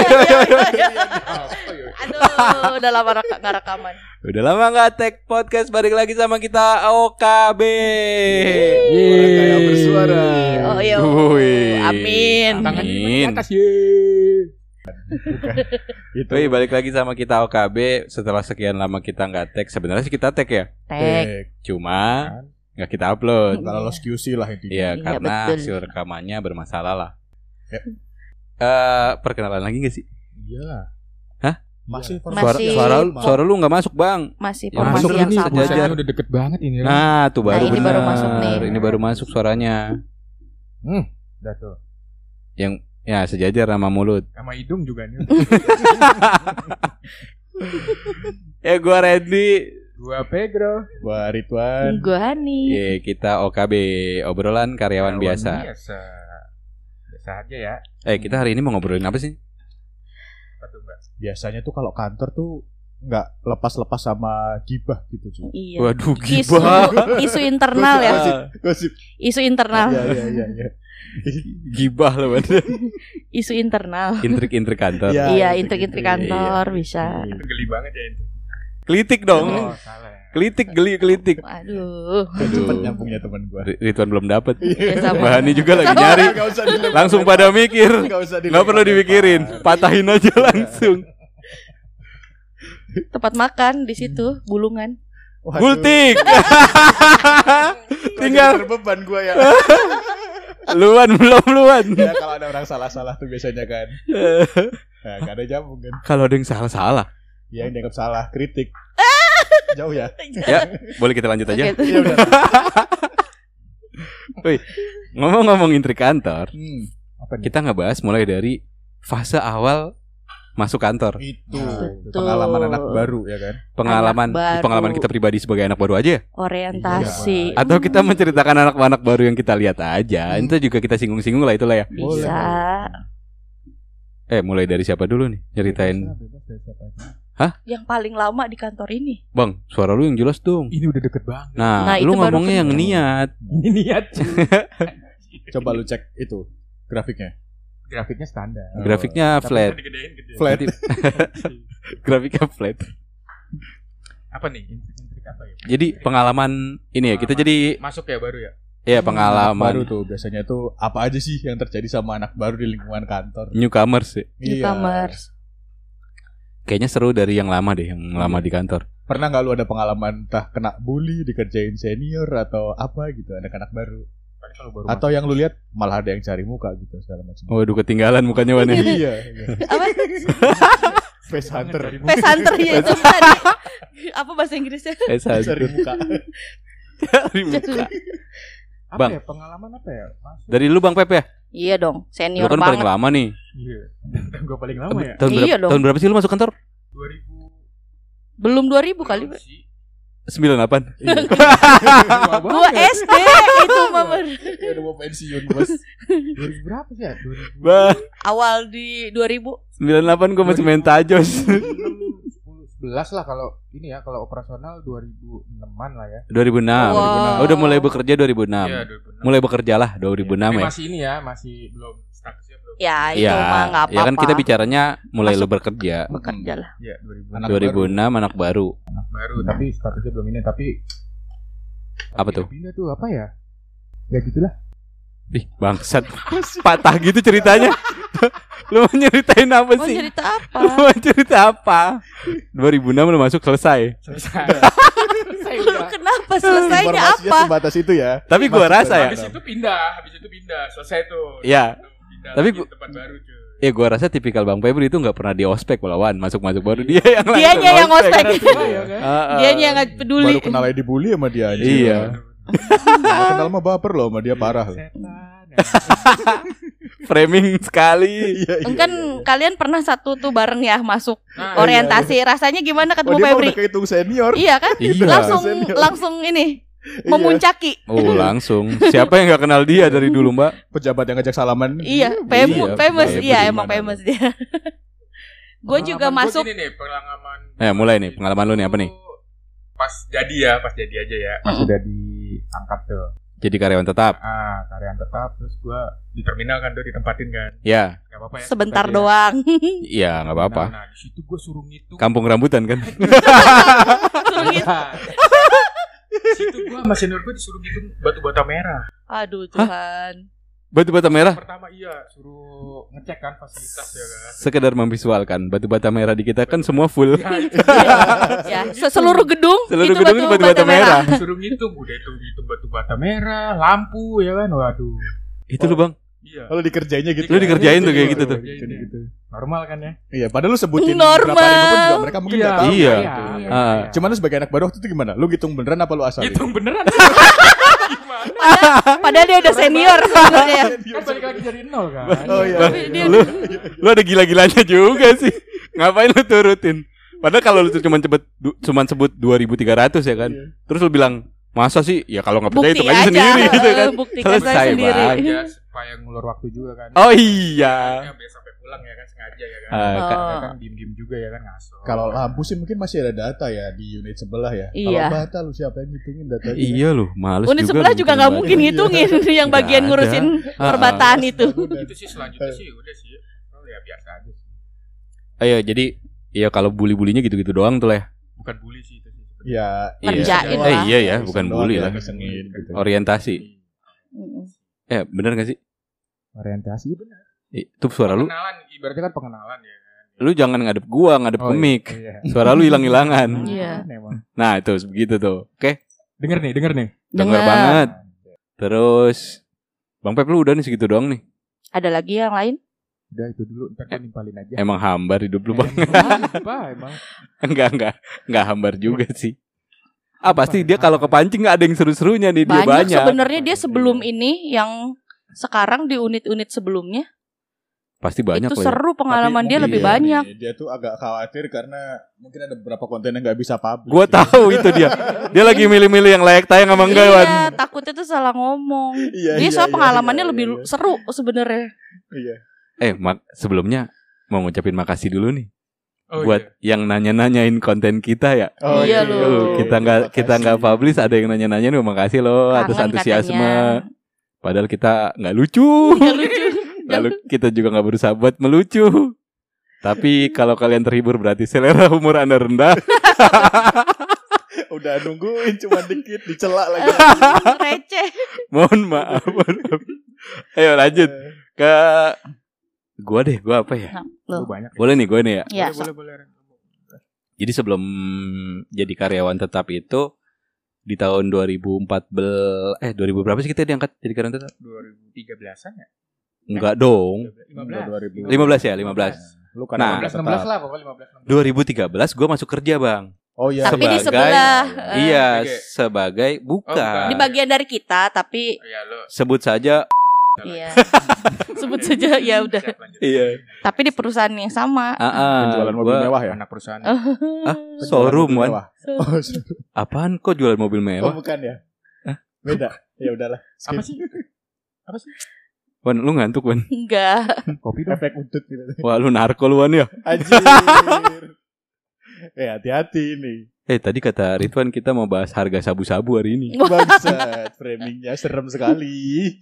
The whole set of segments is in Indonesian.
Yo yo. yo. Aduh, udah lama rek- nggak rekaman. Udah lama nggak tag podcast balik lagi sama kita OKB. Orang kaya bersuara. Oh iya. Amin. Tangan Amin. atas. Itu Wih, balik lagi sama kita OKB setelah sekian lama kita nggak tag. Sebenarnya sih kita tag ya. Tek. cuma nggak kita upload. Kalau lolos QC lah intinya. Iya, Iya, karena betul. hasil rekamannya bermasalah lah. Ya. Eh, perkenalan lagi gak sih? Iyalah. Hah? Masih Masih. Suara, suara, suara lu nggak masuk bang. Masih formasi masuk yang ini sama. sejajar. Udah deket banget ini. ya. Nah, tuh baru Nah, ini benar. baru masuk nih. Ini baru masuk suaranya. Hmm, udah tuh. Yang ya sejajar sama mulut. Sama hidung juga nih. Ya gua Randy. Gua Pedro. Gua Ridwan. Gue Hani. Ya, kita OKB obrolan karyawan biasa. Biasa. Biasa aja ya. Eh, kita hari ini mau ngobrolin apa sih? Apa tuh, Mbak? biasanya tuh kalau kantor tuh nggak lepas-lepas sama gibah gitu cuy. Iya. Waduh, Isu, gibah. isu internal ya. Gosip, gosip. Isu internal. Iya iya iya. iya. Gibah loh bener. Isu internal. Intrik-intrik kantor. Iya. Iya, intrik-intrik. kantor bisa. Itu geli banget ya itu. Kelitik dong. Oh, salah. Kelitik geli kelitik. Aduh. Aduh. Cepet nyambungnya teman gua. Ri- Ridwan belum dapat. Ya, sama. Mbak Hani juga lagi nyari. Langsung pada mikir. Nggak usah dilempar. Nggak perlu dipikirin. Patahin aja langsung. Tempat makan di situ, bulungan. Waduh. Gultik. Tinggal. berbeban gua ya. Luan belum luan. ya kalau ada orang salah-salah tuh biasanya kan. Nah, nggak ada nyambung kan. Kalau ada yang salah-salah. Ya yang dianggap salah, kritik. Jauh ya. Ya, boleh kita lanjut aja. Oke. Iya udah. Ngomong-ngomong intrik kantor, Hmm. Apa nih? kita ngebahas mulai dari fase awal masuk kantor. Itu Betul. pengalaman anak baru ya kan. Pengalaman pengalaman kita pribadi sebagai anak baru aja ya? Orientasi. Atau kita menceritakan anak-anak baru yang kita lihat aja. Hmm. Itu juga kita singgung-singgung lah itulah ya. Bisa. Eh, mulai dari siapa dulu nih? Ceritain. Bebas lah, bebas aja. Yang paling lama di kantor ini. Bang, suara lu yang jelas dong. Ini udah deket banget. Nah, Nah, lu ngomongnya yang niat. Ini niat. Coba lu cek itu grafiknya. Grafiknya standar. Grafiknya Tapi flat. digedein gede. Flat. Grafiknya flat. Apa nih? Intrik-intrik apa ya? Jadi pengalaman ini ya, kita Pengalaman. jadi Masuk ya baru ya? ya Anak baru pengalaman tuh biasanya tuh apa aja sih yang terjadi sama anak baru di lingkungan kantor? newcomers sih. Iya. Newcomers. Kayaknya seru dari yang lama deh, yang lama Iya. di kantor. Pernah nggak lu ada pengalaman entah kena bully, dikerjain senior atau apa gitu anak-anak baru? Baru Atau yang lu lihat malah ada yang cari muka gitu segala macam. Waduh, ketinggalan mukanya Wan ya. iya, iya. Apa? Face hunter. Face hunter ya itu tadi. Apa bahasa Inggrisnya? Eh, Cari sadar. muka. Cari muka. Apa Bang. ya? Pengalaman apa ya? Masuk. Dari lu Bang Pep ya? Iya dong, Lu senior kan paling banget. lama nih. Iya. Gue paling lama ya. Tahun berapa? Iya dong. Tahun berapa sih lu masuk kantor? 2000 Belum 2000 kali. Pak. sih. 98. Tua Gua. SD itu mama. Iya, udah mau pensiun bos. 2000 berapa sih ya? 2000 Bang, Awal di 2000. 98 gua masih main tajos. 10 11 lah kalau ini ya kalau operasional 2006-an lah ya. 2006. Wow. Oh, udah mulai bekerja 2006. Iya, 2006. Mulai bekerja lah 2006 Tapi ya. Masih ini ya, masih belum statusnya belum. Ya, itu Iya, mah enggak apa-apa. ya kan kita bicaranya mulai lu Masuk. bekerja. bekerja lah. Iya, 2000 Anak 2006 anak baru. anak baru tapi statusnya belum ini tapi Apa tuh? Pindah tuh apa ya? Ya gitulah. Ih, bangsat. Patah gitu ceritanya. lu mau nyeritain apa Mau sih? cerita apa? Lu mau cerita apa? 2006 lu masuk selesai. Selesai. Selesai Lu kenapa selesainya apa? sebatas itu ya. Tapi gua Masuk rasa ya. Habis itu pindah, habis itu pindah. Selesai tuh. Iya. Pindah Tapi gua- tempat baru tuh. Ya gua rasa tipikal Bang Febri itu nggak pernah di ospek lawan masuk-masuk baru dia yang Dianya yang ospek. Iya kan? Ah, ah. Dia yang nggak peduli. Baru kenal aja dibully sama dia aja. Iya. Kenal mah baper loh sama dia parah. loh. Setan. Framing sekali. Iya, iya, Kan iya. kalian pernah satu tuh bareng ya masuk Nah, orientasi. Rasanya gimana Oh, ketemu dia mah Febri? udah senior. Iya kan? Iya. Langsung Senior. langsung ini Iya. memuncaki. Oh langsung. Siapa yang nggak kenal dia dari dulu Mbak? Pejabat yang ngajak salaman. Iya, fam- Iya, famous. Iya, emang famous dia. Gue juga masuk gini nih, pengalaman. Eh, mulai nih, pengalaman lu nih, apa nih? Pas jadi ya, pas jadi aja ya. Pas Mm. Udah diangkat tuh. Jadi karyawan tetap. Ah, karyawan tetap terus gua di terminal kan tuh ditempatin kan. Ya, Gak apa-apa ya. Sebentar sebut aja ya. doang. iya nggak apa-apa. Nah, nah, di situ gua suruh ngitung. Kampung rambutan kan. Suruh gitu. di situ gua sama senior gua disuruh ngitung batu bata merah. Aduh Tuhan. Batu bata merah. Pertama iya suruh ngecek kan fasilitas ya kan. Sekedar memvisualkan batu bata merah di kita kan semua full. Ya, itu ya, se- seluruh gedung Seluruh itu gedung itu batu bata merah. disuruh ngitung udah itu ngitung batu bata merah, lampu ya kan. Waduh. Itu lu bang. Iya. Kalau dikerjainnya gitu. Lu dikerjain tuh kayak gitu tuh. Ya. Gitu. Normal kan ya? Iya, padahal lu sebutin Normal. berapa ribu pun juga mereka mungkin nggak tahu. Iya. Iya. Ah. Cuman lu sebagai anak baru waktu itu gimana? Lu ngitung beneran apa lu asal? Hitung beneran. Gimana? Padahal dia udah senior sebenarnya ya. Kan balik lagi dari nol kan. Oh iya. Dia- lu lu ada gila-gilanya juga sih. Ngapain lu turutin? Padahal kalau lu tuh cuma sebut du- cuman sebut 2300 ya kan. Iya. Terus lu bilang, "Masa sih? Ya kalau nggak percaya hitung aja sendiri gitu kan." Buktikan Selesai, saya sendiri. Ya supaya ngulur waktu juga kan. Oh iya. Ya, sampai pulang ya kan sengaja ya kan. Ah, Oh. kan diem-diem juga ya kan ngaso. Kalau lampu sih mungkin masih ada data ya di unit sebelah ya. Iya. Kalau bata lu siapa yang ngitungin datanya? Iya loh, males Unit juga sebelah lu juga nggak mungkin Iya. ngitungin yang Nggak bagian ada. ngurusin Ah, perbataan itu. itu sih selanjutnya sih udah sih. Oh ya biasa aja sih. Ayo, jadi ya kalau bully-bulinya gitu-gitu doang tuh lah. ya. Bukan bully sih itu sih. Ya, Kerjain Eh, lah. iya ya, bukan bully doang lah. ya, gitu. Orientasi. Eh, bener gak sih? Orientasi benar. Itu suara lu. Pengenalan ibaratnya kan pengenalan ya. Lu jangan ngadep gua, ngadep ke mic. Iya. Suara lu hilang-hilangan. Iya. Emang. Nah, itu begitu tuh. Oke, Denger nih, denger nih. denger Dengar. banget. Terus Bang Pep lu udah nih segitu doang nih. Ada lagi yang lain? Udah itu dulu, ntar gue nimpalin aja. Emang hambar hidup lu, Bang. Apa emang? enggak, enggak. Enggak hambar juga sih. Ah, pasti dia kalau kepancing nggak ada yang seru-serunya nih, dia Banyak banyak. sebenarnya dia sebelum ini yang sekarang di unit-unit sebelumnya Pasti banyak itu ya. seru pengalaman Tapi dia lebih iya banyak. nih, Dia tuh agak khawatir karena mungkin ada beberapa konten yang nggak bisa publish. Gua tahu itu dia. Dia lagi milih-milih yang layak tayang sama enggak, Wan. Iya, takutnya tuh salah ngomong. Iya, Dia iya, soal iya, pengalamannya iya, lebih iya. seru sebenarnya. Iya. Eh, mak sebelumnya mau ngucapin makasih dulu nih Oh, buat yang nanya-nanyain konten kita ya. Oh, Iya, loh. kita nggak kita nggak publish ada yang nanya-nanya nih makasih loh atas Kangen antusiasme. katanya. Padahal kita nggak lucu. Nggak lucu. Lalu kita juga nggak berusaha buat melucu. Tapi kalau kalian terhibur berarti selera humor Anda rendah. Udah nungguin cuma dikit dicela lagi. Receh. Mohon maaf. Ayo lanjut ke gua deh, gua apa ya? Nah, Lu banyak. Boleh nih gue nih ya. Ya, boleh, boleh, boleh. Jadi sebelum jadi karyawan tetap itu di tahun 2014 eh 2000 berapa sih kita diangkat jadi karyawan tetap? 2013-an ya? Enggak dong. 15. 15 ya, 15. Lu kan Nah, 15 16 lah pokoknya 15 16. 2013 gue masuk kerja, Bang. Oh iya. Tapi di Sebagai- sebelah. eh, iya, sebagai- sebagai bukan. bukan. Di bagian dari kita, tapi Iya, lu. Sebut saja iya. Sebut saja ya udah. Iya. Tapi di perusahaan yang sama. Ah, ah, Penjualan mobil gua- mewah ya? Anak perusahaan. Ah, Penjualan showroom, mewah. Oh. Apaan kok jual mobil oh, mewah? bukan ya? Hah? Beda. Ya udahlah. Skip. Apa sih? Apa sih? Wan, lu ngantuk, Wan. Enggak. Kopi dong. Efek udut gitu. Wah, lu narko lu, Wan ya. Anjir. eh hati-hati nih. Eh, tadi kata Ridwan kita mau bahas harga sabu-sabu hari ini. Bangsat, framingnya serem sekali.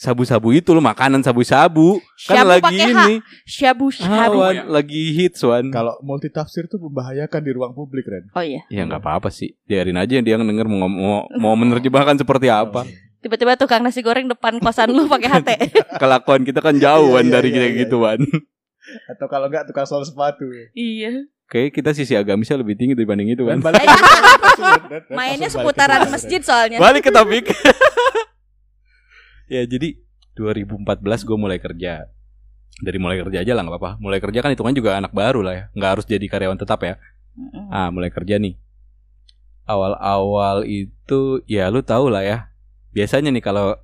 Sabu-sabu itu lo makanan sabu-sabu. Kan Syabu lagi ini. Syabu Ah, lagi hits, Wan. Kalau multitafsir tuh membahayakan di ruang publik, Ren. Oh iya. Ya nggak apa-apa sih. Biarin aja dia yang denger mau mau, mau menerjemahkan seperti apa. Tiba-tiba tukang nasi goreng depan kosan lu pakai HT. Kelakuan kita kan jauhan Iya, iya, dari iya, kita iya. gituan. Atau kalau enggak tukang sol sepatu. iya. Kayak kita sisi agamisnya lebih tinggi dibanding itu kan. balik Mainnya seputaran masjid soalnya. Balik ke topik. ya jadi 2014 gue mulai kerja. Dari mulai kerja aja lah nggak apa-apa. Mulai kerja kan hitungan juga anak baru lah ya. Nggak harus jadi karyawan tetap ya. Ah mulai kerja nih. Awal-awal itu ya lu tau lah ya. Biasanya nih kalau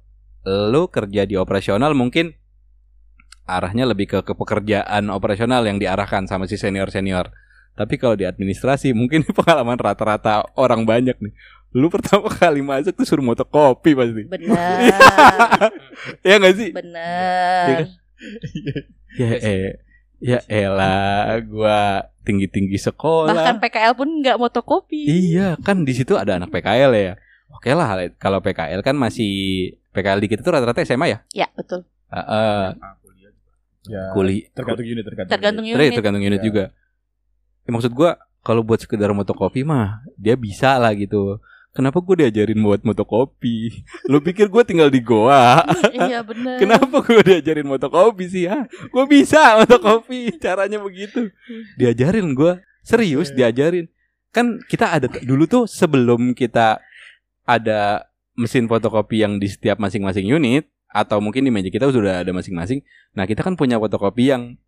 lu kerja di operasional mungkin arahnya lebih ke, ke pekerjaan operasional yang diarahkan sama si senior-senior. Tapi kalau di administrasi mungkin pengalaman rata-rata orang banyak nih. Lu pertama kali masuk tuh suruh motokopi pasti. Bener. ya nggak sih? Iya Bener. kan? Ya eh ya elah gua tinggi-tinggi sekolah. Bahkan PKL pun nggak motokopi. Iya, kan di situ ada anak PKL ya. Oke lah, kalau PKL kan masih PKL dikit itu rata-rata SMA ya? Ya, betul. Heeh. Ya, Kuli tergantung unit, tergantung. Tergantung unit. Terus unit. tergantung unit Ya. juga. Ya, maksud gua kalau buat sekedar motokopi mah dia bisa lah gitu. Kenapa gue diajarin buat motokopi? Lu pikir gue tinggal di goa? iya, bener. Kenapa gue diajarin motokopi sih ya? Gue bisa motokopi, caranya begitu. Diajarin gue, serius diajarin. Kan kita ada dulu tuh sebelum kita ada mesin fotokopi yang di setiap masing-masing unit atau mungkin di meja kita sudah ada masing-masing. Nah kita kan punya fotokopi yang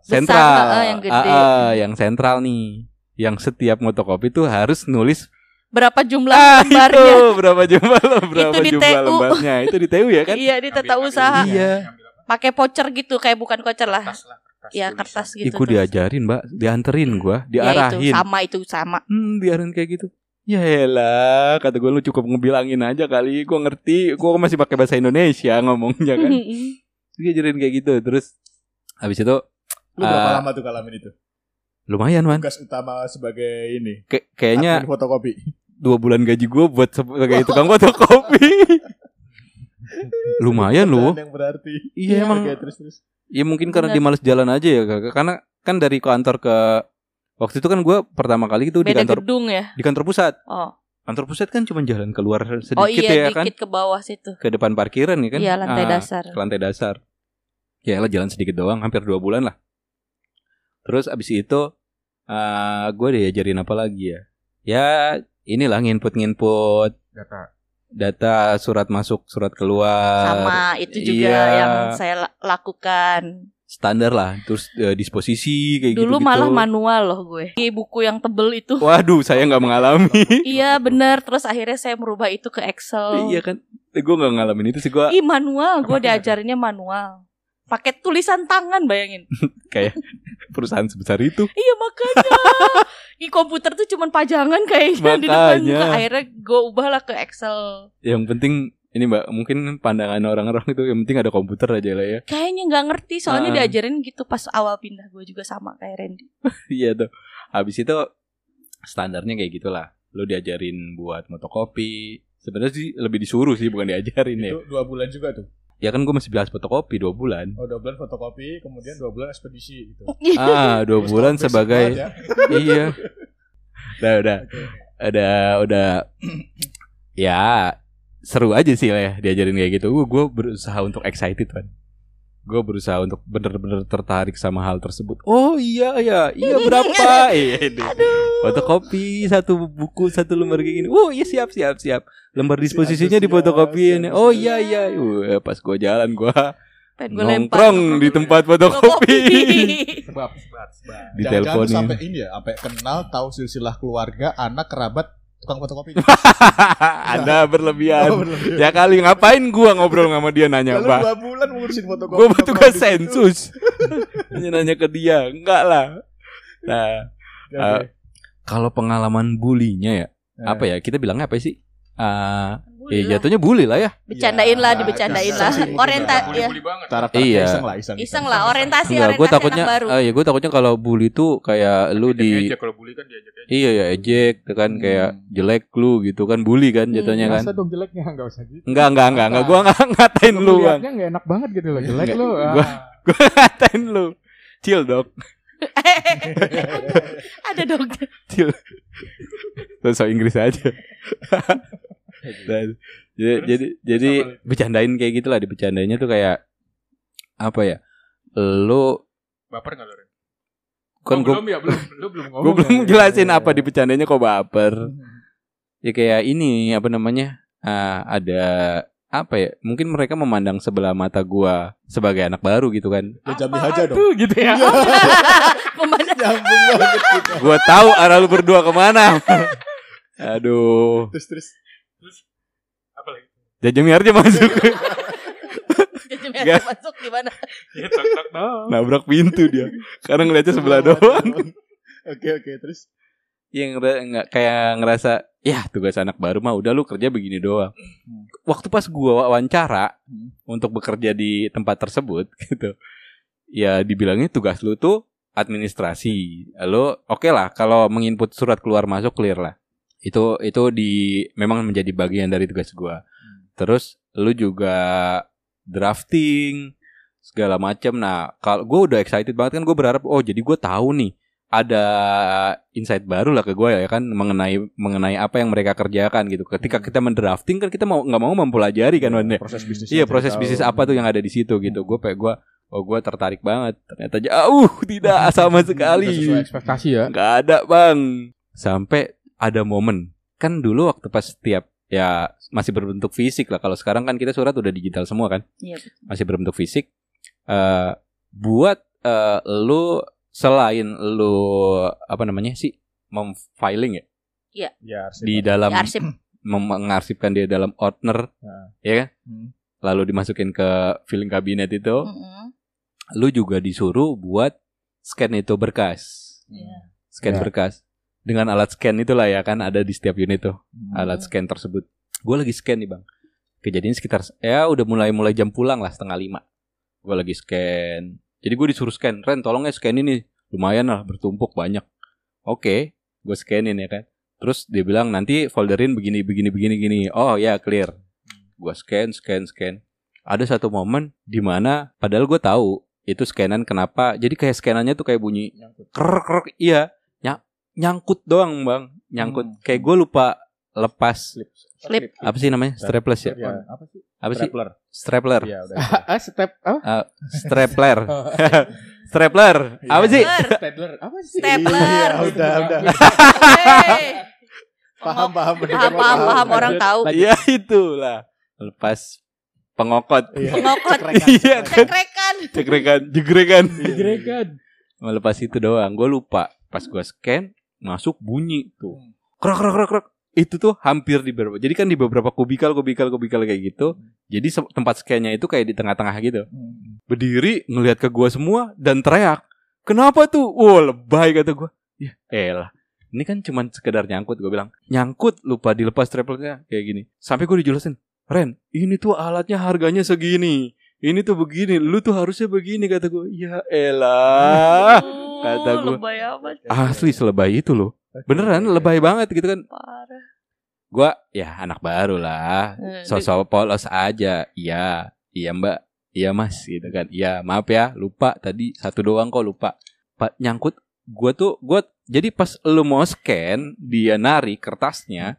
sentral, heeh, yang gede. Ah, ah, yang sentral nih, yang setiap motokopi tuh harus nulis Berapa jumlah ah, lembarnya? itu berapa jumlah berapa Itu di jumlah TU. lembarnya itu di TU ya kan? Iya, di tata usaha. Iya. Pakai voucher gitu, kayak bukan voucher lah. Kertas lah, kertas Ya, kertas gitu. terus. diajarin mbak, dianterin gua, Ya, itu diarahin. sama itu sama. Hmm, diarahin kayak gitu. Ya elah, kata gue lu cukup ngebilangin aja kali, gua ngerti, gua masih pakai bahasa Indonesia ngomongnya kan. Dia ajarin kayak gitu, terus habis itu Lu berapa Ah. lama tuh ngalamin itu? lumayan man, Tugas utama sebagai ini. Kay- kayaknya admin fotokopi. dua bulan gaji gua buat sebagai tukang fotokopi. lumayan loh. Yang berarti. Iya emang. Oke, terus terus. Ya mungkin karena Benar. dia males jalan aja ya, Kak. karena kan dari kantor ke waktu itu kan gua pertama kali itu di kantor gedung ya. di kantor pusat. Oh. Kantor pusat kan cuma jalan keluar sedikit Oh iya, ya kan, dikit ke bawah situ. ke depan parkiran ya kan. Iya, lantai Ah, dasar. ke lantai dasar. Ya lah jalan sedikit doang, hampir dua bulan lah. Terus abis itu eh gue diajarin apa lagi ya? Ya inilah nginput-nginput Data. data surat masuk, surat keluar. Sama itu juga Iya. yang saya la- lakukan. Standar lah. Terus eh, disposisi kayak gitu. Dulu malah manual loh gue. Di buku yang tebel itu. Waduh, saya nggak mengalami. Iya benar. Terus akhirnya saya merubah itu ke Excel. iya kan? Gue nggak ngalamin itu sih gue Ih manual. Gue diajarinnya manual. Pakai tulisan tangan bayangin. kayak perusahaan sebesar itu. Iya makanya. Ih komputer tuh cuman pajangan kayaknya di depan Makanya. Akhirnya gue ubahlah ke Excel. Yang penting ini mbak mungkin pandangan orang-orang itu yang penting ada komputer aja lah ya. Kayaknya nggak ngerti soalnya Ah. diajarin gitu pas awal pindah gue juga sama kayak Randy. Iya tuh. Habis itu standarnya kayak gitulah. Lu diajarin buat motokopi. Sebenarnya sih lebih disuruh sih bukan diajarin ya. Itu dua bulan juga tuh. Ya kan gue masih bilas fotokopi dua bulan. Oh, dua bulan fotokopi, kemudian dua bulan ekspedisi gitu. Ah, dua bulan sebagai ya. iya. Udah udah Oke. udah udah ya seru aja sih lah ya diajarin kayak gitu. Gue gue berusaha untuk excited kan. Gue berusaha untuk bener-bener tertarik sama hal tersebut. Oh iya iya iya berapa? Iya deh. Fotokopi satu buku satu lembar kayak gini. Oh iya siap siap siap. Lembar disposisinya Siap, difotokopiin. siap, Oh siap. iya iya. Uh, pas gue jalan gue gue lempar. nongkrong di tempat fotokopi. Sebab, sebab, sebab. di teleponin. sampai ini ya, sampai kenal, tahu silsilah keluarga, anak, kerabat, tukang fotokopi. Anda berlebihan. Oh, berlebihan. Ya kali ngapain gua ngobrol sama dia nanya, Lalu Pak? dua bulan ngurusin fotokopi. Di situ. sensus. Nanya-nanya ke dia, enggak lah. Nah, Oke, Eh, kalau pengalaman bulinya ya, Eh, apa ya? Kita bilangnya apa sih? Ah, Bully ya lah. jatuhnya bully lah ya. Bercandain lah, Ya, iseng lah. sih mungkin Orienta ya. ya. Bully banget. Taraf Iya. iseng lah, iseng. Iseng lah, orientasi Enggak, orientasi gue takutnya, baru. ah, ya gue takutnya kalau bully tuh kayak lu di, Ejek kalau bully kan diajak aja. iya ya ejek, tuh kan Hmm. kayak jelek lu gitu kan, bully kan Hmm. jatuhnya kan. Masa dong jeleknya enggak usah gitu. Enggak, enggak, enggak, enggak. Gue enggak ngatain lu, Bang. Lihatnya enggak enak banget gitu loh, jelek lu. Gua- Ah. Gue ngatain lu. Chill, Dok. Ada dong. Chill. Bahasa Inggris aja. Dan, jadi, Terus, jadi jadi apa bercandain kayak gitulah dibercandainnya tuh kayak apa ya? Lu Baper enggak lu? Kan Oh, gue belum ya, belum. Lu belum ngomong. gue belum ya? jelasin Iya, apa iya. dibercandainnya kok baper. Hmm. Ya kayak ini apa namanya? Ah, ada apa ya? Mungkin mereka memandang sebelah mata gua sebagai anak baru gitu kan. Ya jambi aja dong. tuh, gitu ya. Pemandang Nyambung banget kita. Gua tahu arah lu berdua ke mana. Aduh, Terus terus. Apa lagi? Jajami aja masuk. Jadinya Nggak. masuk gimana? Ya tak tak dong. Nabrak pintu dia. Karena ngeliatnya sebelah doang. Oke oke terus. yang nggak kayak ngerasa ya tugas anak baru mah udah lu kerja begini doang. Hmm. Waktu pas gua wawancara Hmm. untuk bekerja di tempat tersebut gitu. Ya dibilangnya tugas lu tuh administrasi. Lo oke lah kalau menginput surat keluar masuk clear lah. Itu itu di memang menjadi bagian dari tugas gua. Terus lu juga drafting segala macam. Nah, kalau gue udah excited banget kan gue berharap oh jadi gue tahu nih ada insight baru lah ke gue ya kan mengenai mengenai apa yang mereka kerjakan gitu. Ketika Hmm. kita mendrafting kan kita mau nggak mau mempelajari kan ya? proses bisnis Iya proses bisnis apa tuh yang ada di situ gitu. Gue kayak gue oh gue tertarik banget. Ternyata jauh tidak sama Udah sesuai sekali. ekspektasi ya. Nggak ada bang. Sampai ada momen kan dulu waktu pas setiap ya masih berbentuk fisik lah. Kalau sekarang kan kita surat udah digital semua kan Iya. betul. masih berbentuk fisik. eh buat eh, lu selain lu apa namanya sih memfiling ya ya arsip. di dalam Di arsip. mem- mengarsipkan dia dalam Outner Nah. ya kan Hmm. lalu dimasukin ke filing kabinet itu Mm-mm. lu juga disuruh buat scan itu berkas Iya. scan Ya. berkas dengan alat scan itulah ya kan ada di setiap unit tuh Hmm. alat scan tersebut. Gue lagi scan nih bang. Kejadian sekitar ya udah mulai mulai jam pulang lah setengah lima. Gue lagi scan. Jadi gue disuruh scan Ren tolong ya scan ini. Lumayan lah bertumpuk banyak. Oke gue scanin ya kan. Terus dia bilang nanti folderin begini begini begini gini. Oh ya clear. Gue scan scan scan. Ada satu momen di mana padahal gue tahu itu scanan kenapa. Jadi kayak scanannya tuh kayak bunyi krek krek iya nyangkut doang bang nyangkut Hmm. kayak gue lupa lepas Slip. Slip. apa sih namanya strapless ya Ya, apa sih? apa sih Strapler. strapler Iya, udah. Ah, step apa? strapler strapler apa sih Stapler. Stapler. Apa sih? Stapler. Iya, udah, udah. Paham, paham, Paham, paham, paham, orang tahu. iya itulah lepas pengokot Iya. Pengokot. iya kan Cekrekan. cekrekan jegrekan Digregan. melepas itu doang gue lupa pas gue scan masuk bunyi tuh. Krek krek krek krek. Itu tuh hampir di beberapa jadi kan di beberapa kubikal kubikal kubikal kayak gitu jadi se- tempat scannya itu kayak di tengah-tengah gitu. Hmm. berdiri ngelihat ke gua semua dan teriak kenapa tuh? Wow lebay kata gua. Ya elah. Ini kan cuman sekedar nyangkut gue bilang. Nyangkut lupa dilepas traplernya kayak gini. Sampai gue dijelasin Ren ini tuh alatnya harganya segini. Ini tuh begini lu tuh harusnya begini kata gue ya elah Kata. Oh, Lebay amat. asli selebay itu loh. Beneran lebay banget gitu kan. Parah. gua ya anak baru lah. Eh, sosok polos aja. Iya iya mbak. Iya mas gitu kan. Iya maaf ya lupa. Tadi satu doang kok lupa. Pak nyangkut gua tuh gua jadi pas lu mau scan dia narik kertasnya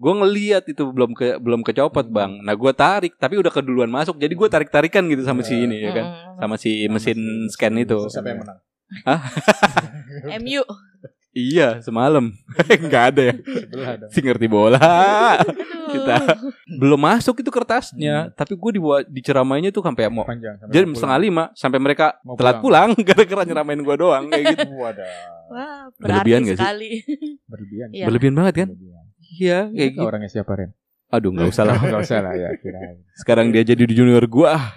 gua ngeliat itu belum ke belum kecopot bang. Nah gua tarik tapi udah keduluan masuk. Jadi gua tarik tarikan gitu sama si ini ya kan. Mm-mm. sama si mesin scan itu. siapa yang menang? MU. iya semalam nggak ada ya si ngerti bola. Kita. belum masuk itu kertasnya tapi gue dibuat diceramainya tuh sampai mau Panjang. sampai jadi pulang. setengah lima sampai mereka Mau telat pulang gara-gara nyeramain gue doang kayak gitu Wadah. Wah, Berlebihan gak sih? sekali. Berlebihan. Iya. berlebihan banget kan iya kayak Itu gitu orangnya siapa Ren? aduh nggak usah lah Enggak usah lah ya kirain. sekarang dia jadi di junior gua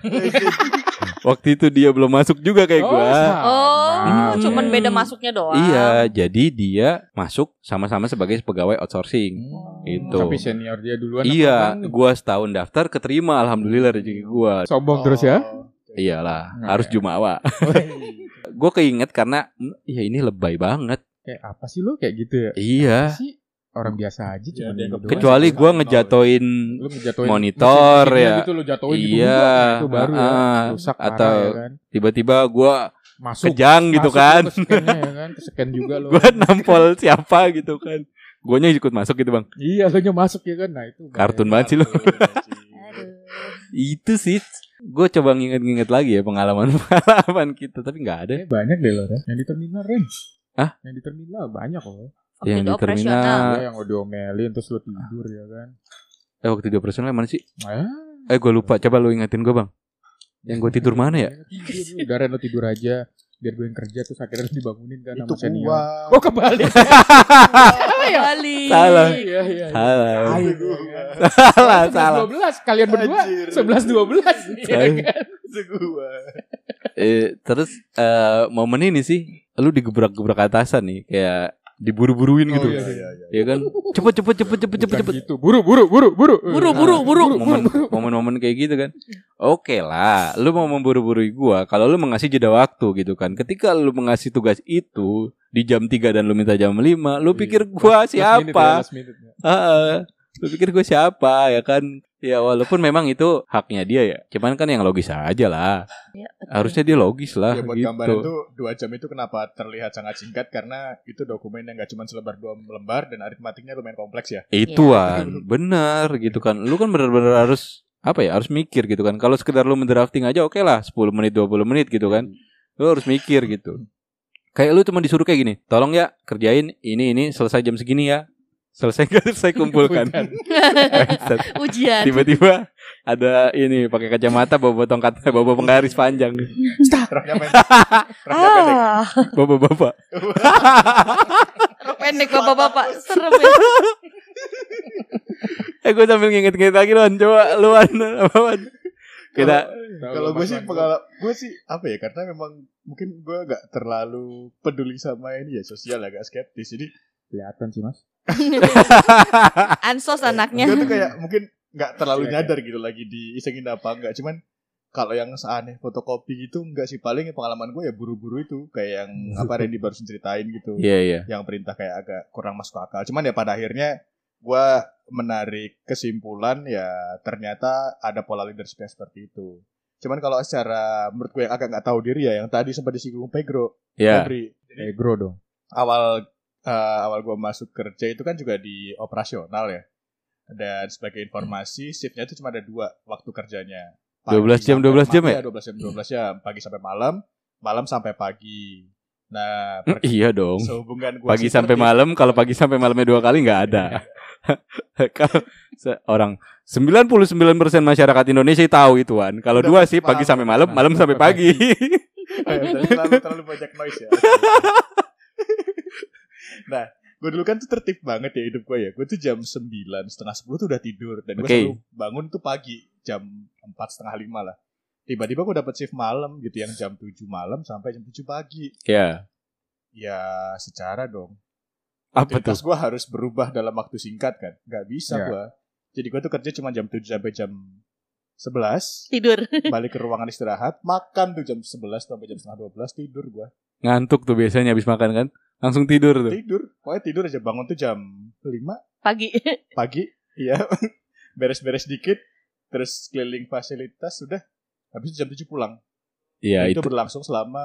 waktu itu dia belum masuk juga kayak gua Oh, Hmm. cuman beda masuknya doang. iya jadi dia masuk sama-sama sebagai pegawai outsourcing Itu. Tapi senior dia duluan. iya gua setahun daftar keterima alhamdulillah rezeki gua? Sombong terus ya. iyalah Nah, harus ya. jumawa gua keinget karena hmm, iya ini lebay banget Kayak apa sih lu kayak gitu ya? iya Apa sih orang biasa aja cuma dia ini doang. kecuali gua ngejatoin lu ngejatoin monitor ya. gitu lu jatuhin gitu Iya, itu baru ya ah, rusak atau atau ya kan. tiba-tiba gua masuk kejang gitu masuk kan. ke scan-nya ya kan ke scan juga lo gua nampol siapa gitu kan. Guanya ikut masuk gitu bang. Iya lu nya masuk ya kan nah itu kartun banget sih lu. itu sih. Gue coba nginget-nginget lagi ya pengalaman pengalaman kita tapi nggak ada. Banyak deh lo Ren. yang di terminal Ren Hah? yang di terminal banyak loh Waktu yang di terminal. Ada yang udah diomelin terus lu tidur ya kan eh waktu di operasional mana sih ah, eh gue lupa coba lu ingetin gue bang yang gue tidur mana ya tidur lu. udah Ren lu tidur aja biar gue yang kerja terus akhirnya lu dibangunin kan Itu sama senior gua. oh kebalik Kembali. Salah. iya iya iya. salah salah salah 11 kalian berdua Anjir. 11 12 Salah. Itu gua. eh, terus eh, momen ini sih lu digebrak-gebrak atasan nih kayak diburu-buruin gitu. iya, iya, iya. Ya kan? Cepet cepet cepet cepet cepet Bukan cepet. gitu. Buru, buru, buru, buru. Buru, buru, buru. Momen momen-momen kayak gitu kan. Oke lah, lu mau memburu-burui gua kalau lu mengasih jeda waktu gitu kan. Ketika lu mengasih tugas itu di jam 3 dan lu minta jam 5, lu pikir gua last minute ya, siapa? last minute ya. Heeh. Lu pikir gue siapa ya kan? Ya walaupun memang itu haknya dia ya. Cuman kan yang logis aja lah. Ya, betul. Harusnya dia logis lah Ya buat gitu. gambaran tuh dua jam itu kenapa terlihat sangat singkat karena itu dokumen yang gak cuma selebar dua lembar dan aritmatiknya lumayan kompleks ya. Ituan, benar gitu kan. Lu kan benar-benar harus apa ya? Harus mikir gitu kan. Kalau sekedar lu mendrafting aja oke lah 10 menit 20 menit gitu kan. Lu harus mikir gitu. Kayak lu cuma disuruh kayak gini, tolong ya kerjain ini ini selesai jam segini ya. Selesai nggak selesai kumpulkan. Ujian. Tiba-tiba ada ini pakai kacamata bawa tongkat bawa penggaris panjang. Roknya pendek. Roknya pendek. Ah, Bapak-bapak. rok pendek bapak-bapak. Serem ya. Eh gue sambil nginget-nginget lagi Luan Coba Luan apa? Kita Kalau gue sih pengalaman gue sih apa ya karena memang mungkin gue gak terlalu peduli sama ini ya sosial agak skeptis jadi Kelihatan sih, Mas. Ansos anaknya. tuh kayak mungkin nggak terlalu nyadar gitu lagi diisengin apa enggak cuman kalau yang seaneh fotokopi gitu enggak sih. Paling pengalaman gue ya buru-buru itu. Kayak yang apa Randy barusan ceritain gitu. Iya iya. Yang perintah kayak agak kurang masuk akal. Cuman ya pada akhirnya gue menarik kesimpulan ya ternyata ada pola leadership yang seperti itu. Cuman kalau secara menurut gue yang agak nggak tahu diri ya yang tadi sempat disinggung Pegro Iya. Jadi Egro dong. awal eh, awal gue masuk kerja itu kan juga di operasional ya. Dan sebagai informasi shiftnya itu cuma ada dua waktu kerjanya. 12 jam, sampai 12 jam ya? Iya, 12 jam 12 jam pagi sampai malam, malam sampai pagi. Nah, per- Iya dong sehubungan gue Pagi sampai malam Kalau pagi sampai malamnya dua kali nggak ada Kalau se- orang 99% masyarakat Indonesia tahu itu Wan Kalau dua sih pagi sampai malam Malam sampai pagi terlalu terlalu banyak noise ya. Nah, gue dulu kan tuh tertib banget ya hidup gue ya. Gue tuh jam 9, setengah 10 tuh udah tidur dan gue Oke. selalu bangun tuh pagi jam 4 setengah 5 lah. Tiba-tiba gue dapet shift malam gitu yang jam 7 malam sampai jam 7 pagi. Ya Ya secara dong. Apa tuh gue harus berubah dalam waktu singkat kan. Gak bisa Ya. gue. Jadi gue tuh kerja cuma jam 7 sampai jam 11 Tidur. balik ke ruangan istirahat makan tuh jam 11 sampai jam setengah 12 tidur gue Ngantuk tuh biasanya habis makan kan Langsung tidur tuh. Tidur. Pokoknya tidur aja. Bangun tuh jam 5 Pagi. pagi. Iya. Beres-beres dikit. Terus keliling fasilitas sudah. Habis itu jam 7 pulang. Iya itu, itu berlangsung selama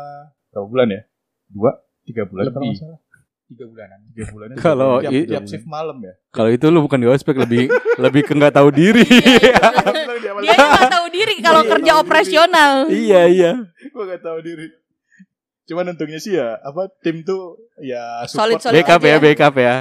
berapa bulan ya? Dua? Tiga bulan kalau Lebih. nggak salah. Tiga bulanan. tiga bulan. Itu. Kalau tiap, tiap shift malam ya? Kalau itu lu bukan di ospek Lebih lebih ke nggak tahu diri. Dia nggak tahu diri kalau Iya, kerja operasional. Iya iya. Gue gak tahu diri cuman untungnya sih ya apa tim tuh ya Solid, support solid. Backup ya backup ya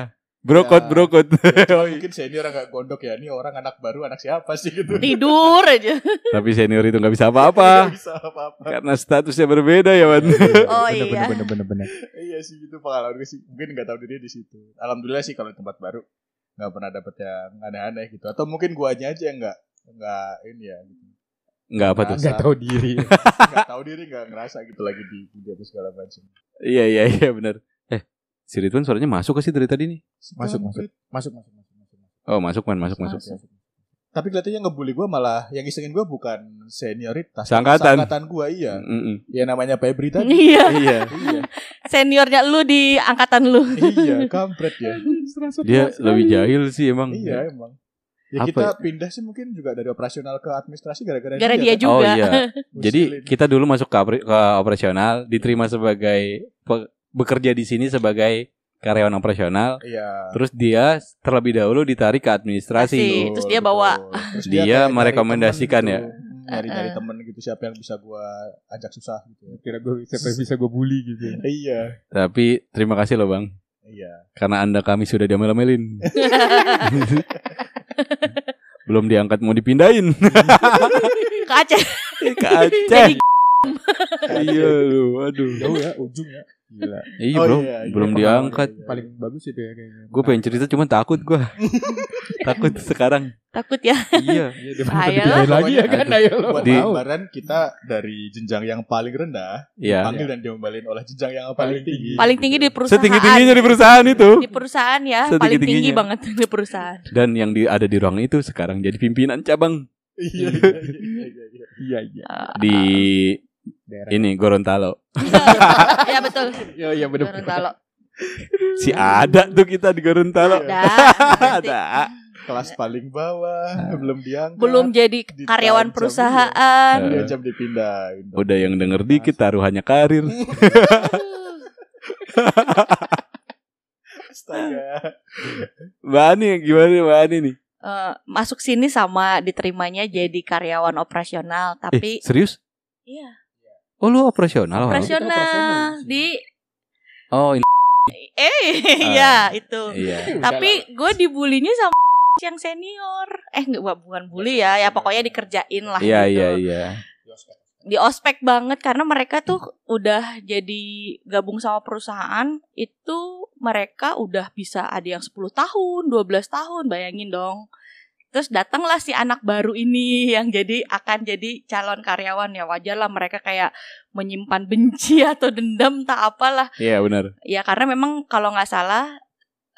Brokot Ya. brokot Cuma mungkin senior agak gondok ya ini orang anak baru anak siapa sih gitu Tidur aja. Tapi senior itu nggak bisa apa-apa Nggak bisa apa-apa Karena statusnya berbeda ya Wan Oh Bener, iya. Bener, bener, bener, bener. iya sih itu pengalaman sih mungkin nggak tahu diri di situ alhamdulillah sih kalau tempat baru nggak pernah dapet yang aneh-aneh gitu atau mungkin guanya aja yang nggak nggak ini ya gitu Nggak apa tuh Ngerasa. Gak tahu diri. nggak tahu diri nggak ngerasa gitu lagi di di apa segala macam Iya iya iya benar. Eh, si Ridwan suaranya masuk ke sih dari tadi nih? Masuk, masuk. Masuk, masuk, masuk, masuk. Oh masuk man masuk masuk. Masuk. tapi kelihatannya ngebully gue malah yang isengin gue bukan senioritas Seangkatan. seangkatan gue iya Mm-mm. ya namanya Febri tadi Iya. Iya. iya Seniornya lu di angkatan lu. iya kampret ya Dia lebih jahil sih emang. iya emang ya Apa kita pindah sih mungkin juga dari operasional ke administrasi gara-gara Gara dia kan? juga. Oh iya. Jadi kita dulu masuk ke, ke operasional, diterima sebagai pe- bekerja di sini sebagai karyawan operasional. iya Terus dia terlebih dahulu ditarik ke administrasi. Asik. terus dia bawa. Terus Dia kayak nyari merekomendasikan ya? gitu. nyari nyari temen gitu siapa yang bisa gua ajak susah gitu Kira gue siapa yang bisa gue bully gitu. iya Tapi terima kasih loh bang, iya karena anda kami sudah diamel-amelin. Belum diangkat mau dipindahin Ke Aceh. ke Aceh. Iya lu, aduh. Jauh ya, ujung ya. Gila. Iya Oh, bro, iya, iya. belum Iya, diangkat. iya, iya. Paling bagus itu ya kayaknya. Gue pengen cerita cuman takut gue Takut sekarang Takut ya. iya. Iya, lah. lagi ya kan ayo lo Buat Di- gambaran kita dari jenjang yang paling rendah Iya. dipanggil dan diomelin oleh jenjang yang paling tinggi. Paling tinggi di perusahaan. Setinggi-tingginya di perusahaan itu. Di perusahaan ya, paling tinggi banget di perusahaan. Dan yang di, ada di ruang itu sekarang jadi pimpinan cabang Iya, iya, iya, iya, iya. Iya iya. Di Daerah. ini Gorontalo. ya betul. Iya iya bener. Gorontalo. Si ada tuh kita di Gorontalo. Ada. Ada. Kelas paling bawah belum diangkat. Belum jadi karyawan perusahaan. iya. Dia jam dipindahin. Udah yang denger dikit taruhannya karir. Astaga. Mbak Ani gimana Mbak Ani nih? Eh, masuk sini sama diterimanya jadi karyawan operasional, tapi Eh, serius? iya, Oh lu operasional? Operasional operasional. di Oh ini. eh iya itu. Iya. Tapi gue dibulinya sama yang senior. Eh enggak bukan bully ya, ya pokoknya dikerjain lah Iya gitu. iya iya. Di ospek banget karena mereka tuh udah jadi gabung sama perusahaan itu mereka udah bisa ada yang 10 tahun, 12 tahun, bayangin dong. Terus datanglah si anak baru ini yang jadi akan jadi calon karyawan ya wajar lah mereka kayak menyimpan benci atau dendam tak apalah Iya benar. Ya karena memang kalau nggak salah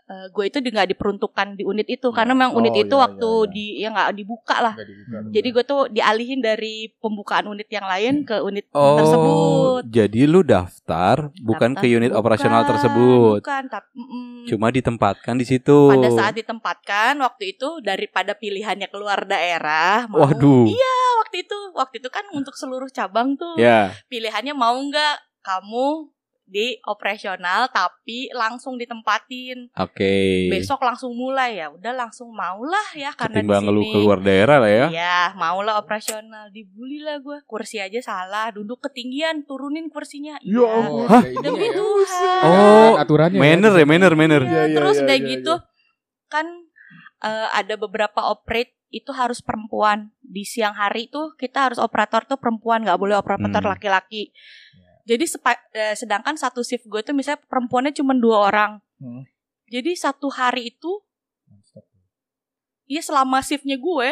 eh, gue itu di- nggak diperuntukkan di unit itu karena memang unit Oh, itu iya, waktu iya, iya. di ya nggak dibuka lah. Nggak dibuka. Jadi gue tuh dialihin dari pembukaan unit yang lain ke unit Oh, tersebut. jadi lu daftar bukan Daftar- ke unit bukan, operasional tersebut. Bukan, tapi mm, Cuma ditempatkan di situ. pada saat ditempatkan waktu itu daripada pilihannya keluar daerah, mau Waduh. Iya, waktu itu waktu itu kan untuk seluruh cabang tuh Ya. pilihannya mau nggak kamu di operasional tapi langsung ditempatin Oke. besok langsung mulai ya udah langsung maulah ya karena Ketimbang di lu sini keluar daerah lah ya. ya maulah operasional dibully lah gue kursi aja salah duduk ketinggian turunin kursinya Ya iya Allah. Hah? demi ya. Tuhan Oh, aturannya. Manner ya, manner, manner. Iya, Iya, iya, terus iya, udah iya, gitu kan eh, ada beberapa operate itu harus perempuan di siang hari tuh kita harus operator tuh perempuan nggak boleh operator Hmm. laki-laki jadi sepa- eh, sedangkan satu shift gue tuh misalnya perempuannya cuma dua orang Hmm. jadi satu hari itu Iya selama shiftnya gue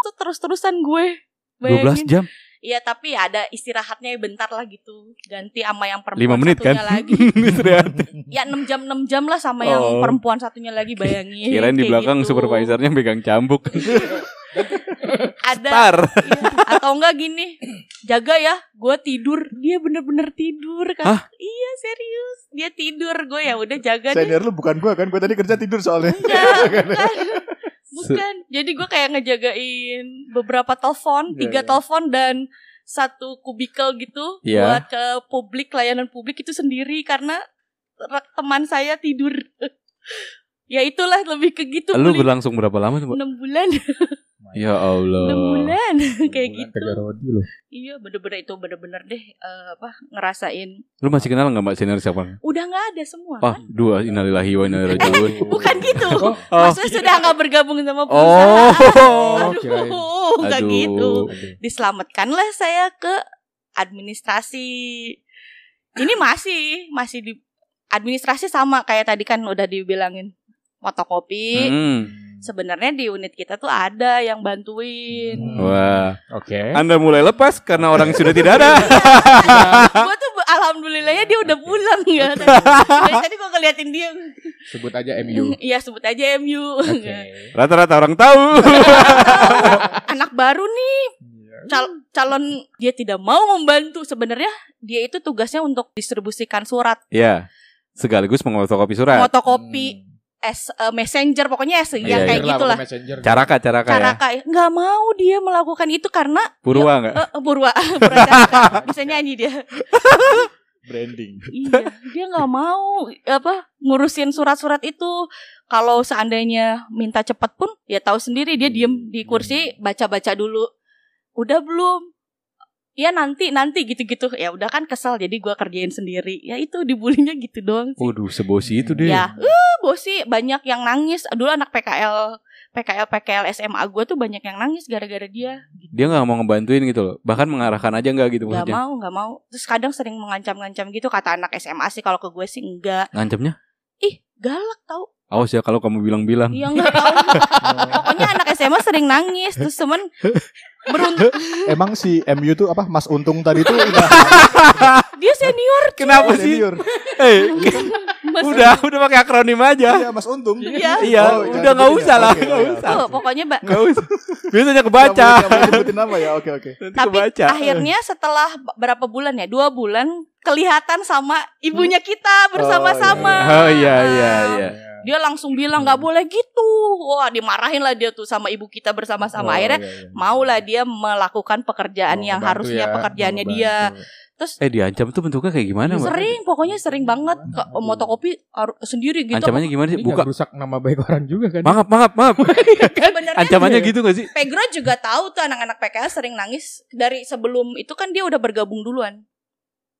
tuh terus-terusan gue 12 Bayangin. jam. Iya tapi ada istirahatnya bentar lah gitu Ganti sama yang 5 perempuan menit kan? satunya lagi Istirahat. Ya 6 jam 6 jam lah sama yang Oh. perempuan satunya lagi bayangin Kirain di belakang gitu. supervisornya pegang cambuk. Ada Tar. iya. Atau enggak gini Jaga ya Gue tidur Dia bener-bener tidur kan Hah? Iya serius Dia tidur Gue ya udah jaga deh Senior lu bukan gua kan? Gua tadi kerja tidur soalnya. Enggak bukan. Bukan Jadi gue kayak ngejagain Beberapa telepon Iya, Tiga iya. telepon dan Satu kubikel gitu Iya. Buat ke publik Layanan publik itu sendiri Karena re- Teman saya tidur Ya itulah lebih ke gitu Lu berlangsung berapa lama enam bulan Ya Allah. enam bulan kayak Bulan gitu Kerja Rodi loh. iya bener-bener itu bener-bener deh eh, apa ngerasain Lu masih kenal nggak Mbak senior siapa? udah nggak ada semua Ah, kan dua innalillahi wa inna ilaihi rajiun. bukan gitu Oh, Oh. maksudnya sudah nggak bergabung sama Oh. perusahaan kirain. aduh nggak gitu Aduh. diselamatkanlah saya ke administrasi ini masih masih di administrasi sama kayak tadi kan udah dibilangin fotokopi Hmm. Sebenarnya di unit kita tuh ada yang bantuin. Hmm. Wah, Oke. Anda mulai lepas karena orang sudah tidak ada. gue tuh alhamdulillahnya dia udah pulang ya. Dari tadi gue ngeliatin dia. Sebut aja MU. iya sebut aja MU Oke. Rata-rata orang tahu. anak baru nih. Cal- calon dia tidak mau membantu. Sebenarnya dia itu tugasnya untuk distribusikan surat. Ya, sekaligus mengotokopi surat. fotokopi S eh, messenger pokoknya S Iya, yang iya. kayak gitulah Messenger. Caraka, caraka cara ya. kayak nggak mau dia melakukan itu karena Purwa nggak? eh, eh, Purwa Purwa Caraka. bisa nyanyi dia Branding. iya dia nggak mau apa ngurusin surat-surat itu kalau seandainya minta cepat pun ya tahu sendiri dia diem di kursi baca-baca dulu udah belum ya nanti nanti gitu-gitu ya udah kan kesel jadi gua kerjain sendiri ya itu dibulinya gitu doang sih Waduh, sebosi itu deh. ya eh bosi banyak yang nangis dulu anak PKL PKL PKL SMA gue tuh banyak yang nangis gara-gara dia gitu. Dia nggak mau ngebantuin gitu loh. Bahkan mengarahkan aja nggak gitu maksudnya. mau nggak mau terus kadang sering mengancam-ngancam gitu kata anak SMA sih kalau ke gue sih enggak Ngancamnya? ih galak tau Awas ya kalau kamu bilang-bilang. Iya nggak tahu. Pokoknya anak SMA sering nangis terus temen beruntung Emang si MU tuh apa Mas Untung tadi tuh udah dia senior Kenapa sih? senior. Eh, Mas- udah udah pakai akronim aja. Iya Mas Untung. Iya. Iya, Oh, udah jangan nggak sebutin usah ya? lah, Oke, nggak oke, usah. Oh, pokoknya Mbak Nggak usah. Biasanya kebaca. sebutin nama ya. Oke oke. Nanti tapi kebaca. akhirnya setelah berapa bulan ya dua bulan kelihatan sama ibunya kita bersama-sama Oh iya iya iya. Dia langsung bilang nggak boleh gitu wah dimarahin lah dia tuh sama ibu kita bersama-sama Oh, akhirnya iya, iya. maulah dia melakukan pekerjaan Oh, yang harusnya ya, pekerjaannya mau dia terus Eh diancam tuh bentuknya kayak gimana, Mbak? sering pokoknya sering banget ke motokopi sendiri gitu Ancamannya gimana sih? Buka. rusak nama baik orang juga kan? Maaf, maaf, maaf. Ancamannya gitu gak sih? Pegra juga tahu tuh anak-anak PKS sering nangis dari sebelum itu kan dia udah bergabung duluan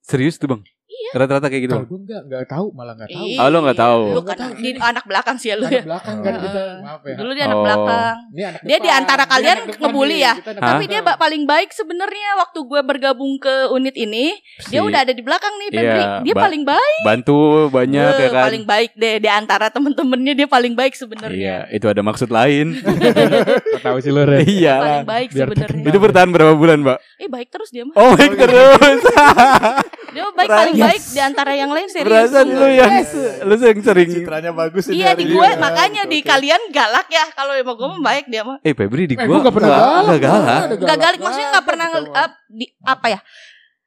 Serius tuh, Bang? Iya. Rata-rata kayak gitu. Kalau gue nggak nggak tahu malah nggak tahu. Ih, Oh, lo nggak tahu. Lu kan di anak belakang sih ya lu Anak ya. belakang kan kita. Maaf ya. Dulu dia anak Oh. belakang. Anak Dia di antara kalian ngebully ya? Tapi dia paling baik sebenarnya waktu gue bergabung ke unit ini, dia Si- udah ada di belakang nih Febri. Iya, dia paling baik. bantu banyak ya kan. Paling baik deh di antara temen-temennya dia paling baik Iya, sebenarnya. itu ada maksud lain. Tahu sih lo Ren. iya. Paling baik sebenarnya. Itu bertahan berapa bulan, Mbak? Eh baik terus dia mah. Oh, baik terus. Dia baik paling baik di antara yang lain serius. Perasaan lu yang lu sering sering Citranya bagus ini Iya di gue ya. makanya di kalian galak ya. Kalau emang gue mah baik dia mah. Eh, Febri di Eh, gua gua nggak pernah nggak- galak. nggak galak. Ada Gak galak maksudnya nggak pernah Kita nge- mah. up di apa ya?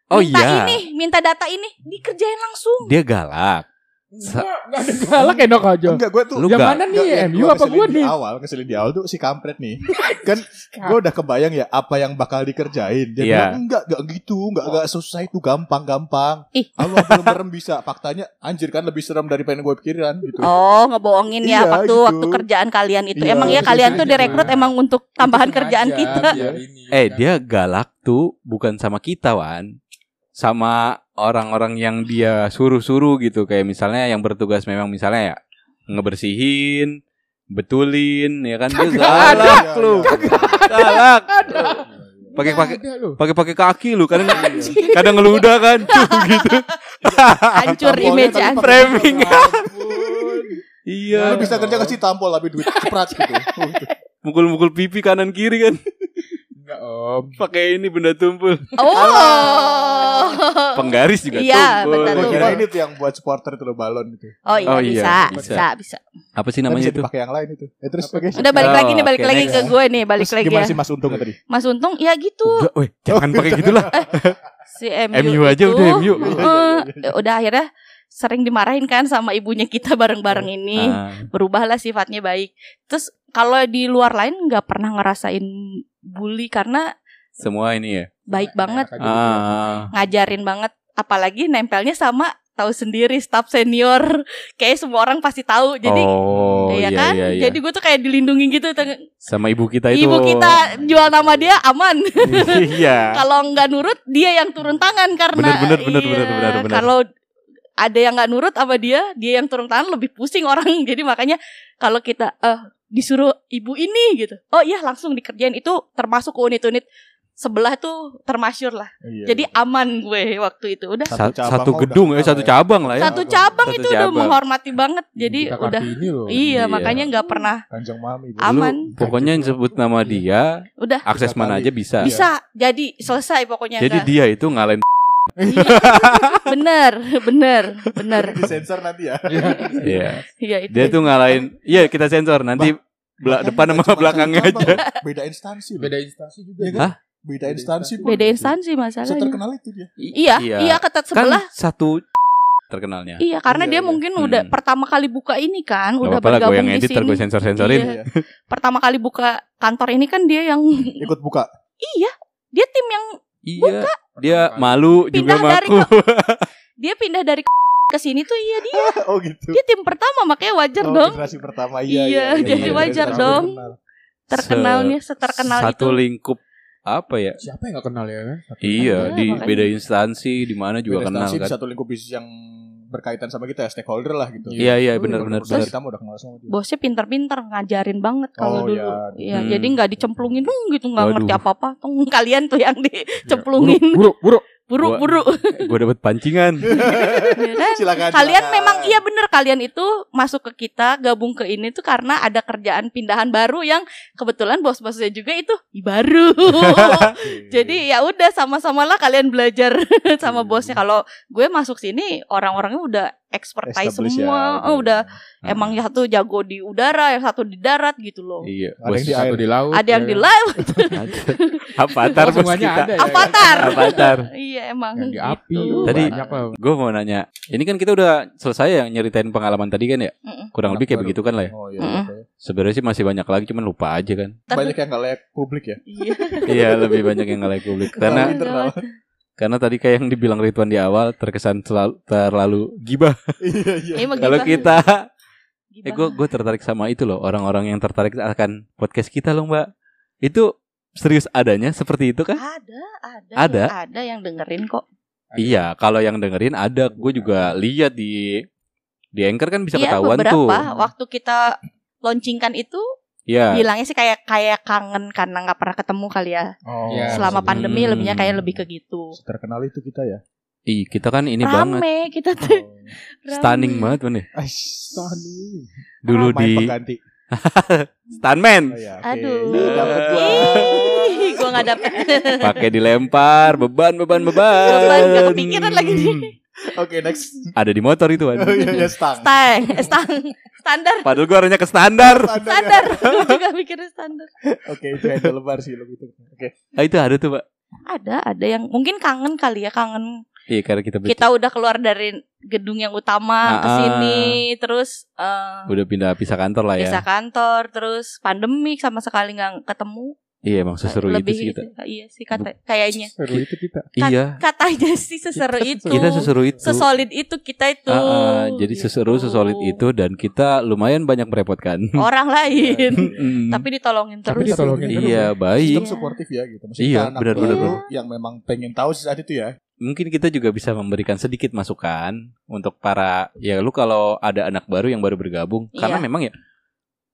Oh minta iya. ini, minta data ini, dikerjain langsung. Dia galak. Enggak, enggak ada galak enak aja. Enggak, gue tuh Lu Yang mana nih? Yang MU gua apa di nih? awal ngeselin di awal tuh si kampret nih kan gue udah kebayang ya apa yang bakal dikerjain dia Iya. bilang enggak enggak gitu enggak enggak susah itu gampang gampang Ih. Aku belum merem bisa faktanya anjir kan lebih serem daripada yang gue pikiran gitu Oh, ngebohongin ya Iya, waktu gitu. waktu kerjaan kalian itu. Iya, emang ya itu kalian tuh direkrut emang untuk tambahan kerjaan kita. Eh, dia galak tuh bukan sama kita, Wan. Sama orang-orang yang dia suruh-suruh gitu kayak misalnya yang bertugas memang misalnya ya ngebersihin, betulin ya kan dia galak ada. lu. Galak. Pakai pakai pakai pakai kaki lu kadang kadang ngeludah kan gitu. Hancur image Framing. Ya, Iya. lu bisa kerja kasih tampol tapi duit ceprat gitu Mukul-mukul pipi kanan kiri kan. Om. Pakai ini benda tumpul. Oh. Penggaris juga Iya, tumpul. betul, gue tumpul. kira ini tuh yang buat supporter itu loh balon itu Oh iya, Oh iya, bisa, bisa. bisa, bisa. Apa sih namanya itu? dipakai yang lain itu ya, terus pakai Udah balik Oh, lagi nih, balik oke, lagi next. ke gue nih, balik Terus lagi gimana ya. sih Mas Untung tadi Mas Untung ya gitu. Udah, weh, jangan pakai gitulah. Si MU, MU aja itu, udah MU. eh, udah akhirnya sering dimarahin kan sama ibunya kita bareng-bareng ini. Ah, Berubahlah sifatnya baik. Terus kalau di luar lain nggak pernah ngerasain bully karena semua ini ya. baik banget, gitu ya. Ah, ngajarin banget. Apalagi nempelnya sama tahu sendiri staff senior. Kayak semua orang pasti tahu. Jadi oh, Iya iya, kan? iya, iya. Jadi gue tuh kayak dilindungi gitu. Sama ibu kita itu. Ibu kita jual nama dia aman. iya. Kalau nggak nurut dia yang turun tangan karena Bener, bener, bener, iya, bener, bener, bener. Kalau ada yang nggak nurut sama dia, dia yang turun tangan lebih pusing orang. Jadi makanya kalau kita eh disuruh ibu ini gitu. Oh iya langsung dikerjain itu termasuk ke unit-unit sebelah tuh termasyur lah. Iya. Jadi aman gue waktu itu. Udah Sa- Satu cabang satu gedung udah ya, satu ya. cabang lah ya. satu cabang Satu itu udah cabang. menghormati banget. Jadi Kita udah loh. iya, Iya. makanya nggak pernah Kanjeng Mami. Aman. Lu pokoknya yang sebut nama dia, udah akses mana aja bisa. bisa jadi selesai pokoknya Jadi nggak- dia itu ngalahin Iya. Bener bener bener disensor nanti ya Iya. Iya itu. Dia tuh ngalahin. Iya, kita sensor nanti bela- Bahkan depan sama belakangnya aja. beda instansi loh. Beda instansi juga. Iya ya. kan? Hah? beda instansi pun. beda instansi masalahnya Seterkenal itu dia. iya iya ketat sebelah Kan satu terkenalnya. iya karena Iya, dia iya. mungkin Hmm. udah pertama kali buka ini kan Gak udah lah gue bergabung yang di edit gue sini sensor-sensorin. Iya. pertama kali buka kantor ini kan dia yang Ikut buka. iya dia tim yang Iya. Dia malu juga Pindah sama dari aku. dia pindah dari ke sini tuh iya dia oh gitu. dia tim pertama makanya wajar Oh, dong generasi pertama Iya, iya. jadi iya, wajar generasi dong. terkenal. terkenalnya seterkenal Satu itu lingkup apa ya? Siapa yang gak kenal ya kan? Satu- Iya, Iya, di makanya. beda instansi di mana juga Beda kenal instansi di kan. satu lingkup bisnis yang berkaitan sama kita ya stakeholder lah gitu. Iya, iya benar benar benar. Kita udah kenal sama dia. bosnya pinter-pinter ngajarin banget kalau Oh, dulu iya. Iya, Hmm. jadi nggak dicemplungin dong gitu nggak ngerti apa apa tuh kalian tuh yang Iya. dicemplungin Buruk, buruk, buruk. Buru Gua- buru. Gue dapet pancingan. Ya kan? Silakan. Kalian silakan. memang iya bener kalian itu masuk ke kita gabung ke ini tuh karena ada kerjaan pindahan baru yang kebetulan bos-bosnya juga itu baru. Jadi ya udah sama-sama lah kalian belajar sama Hmm. bosnya. Kalau gue masuk sini orang-orangnya udah expertise Established semua. ya, Oh, udah Ah. emang yang satu jago di udara, yang satu di darat gitu loh. Iya. Ada yang di. Satu di laut. Ada yang ya di kan? live, Avatar Oh, bos semuanya kita. ada ya. avatar. Avatar. iya emang Yang di gitu. api. Tadi- banyak lah. Gue mau nanya, ini kan kita udah selesai ya nyeritain pengalaman tadi kan ya? Mm-mm. Kurang lebih kayak begitu kan lah ya? Oh iya. Oke. Sebenarnya sih masih banyak lagi, cuman lupa aja kan. Banyak yang nggak layak publik ya. Iya. iya, lebih banyak yang nggak like publik. Karena internal. Karena tadi kayak yang dibilang Ridwan di awal terkesan selalu, terlalu gibah. Iya iya. Emang Kalau kita, eh gue gue tertarik sama itu loh, orang-orang yang tertarik akan podcast kita loh mbak. Itu serius adanya seperti itu kan? Ada, ada, Ada? yang ada yang dengerin kok. Iya, kalau yang dengerin ada. Gue juga lihat di di anchor kan bisa Iya, ketahuan beberapa. tuh. Waktu kita launchingkan itu Iya. bilangnya sih kayak kayak kangen karena nggak pernah ketemu kali ya. Oh, Iya, Selama maksudnya. pandemi Hmm. lebihnya kayak lebih ke gitu. terkenal itu kita ya. Ih, kita kan ini banget Rame kita tuh. Oh. rame. stunning banget man ya. Tony. Dulu Ah, main di pengganti. stuntman Oh, iya, oke. Aduh. Ih, dapet gua. Ih, gua nggak dapet. pakai dilempar beban beban beban. Beban, nggak kepikiran lagi nih. Oke, next. Ada di motor itu kan. Oh iya, iya, stang. Stang, eh, stang, standar, Padahal gue arahnya ke standar. standar. Gua juga mikirnya standar. Oke, itu handle lebar sih lebih itu. Oke. Ah, itu ada tuh, Pak. Ada, ada yang mungkin kangen kali ya, kangen. Iya, karena kita, Kita udah keluar dari gedung yang utama ke Ah, ah. sini, terus eh, udah pindah pisah kantor lah ya. bisa kantor, terus pandemik sama sekali nggak ketemu. Iya, emang seseru Lebih itu sih kita. Iya sih kata kayaknya. Seru itu kita. Kat- Iya. Katanya sih seseru itu. Kita seseru itu. Sesolid itu kita itu. Ah, ah, jadi Gitu. seseru sesolid itu dan kita lumayan banyak merepotkan. Orang lain. Mm. Tapi ditolongin Tapi terus. ditolongin terus. Iya, baik. Sistem suportif ya gitu. Maksudnya Iya, anak benar, baru benar, benar. yang memang pengen tahu sih saat itu ya. Mungkin kita juga bisa memberikan sedikit masukan untuk para ya lu kalau ada anak baru yang baru bergabung Iya. karena memang ya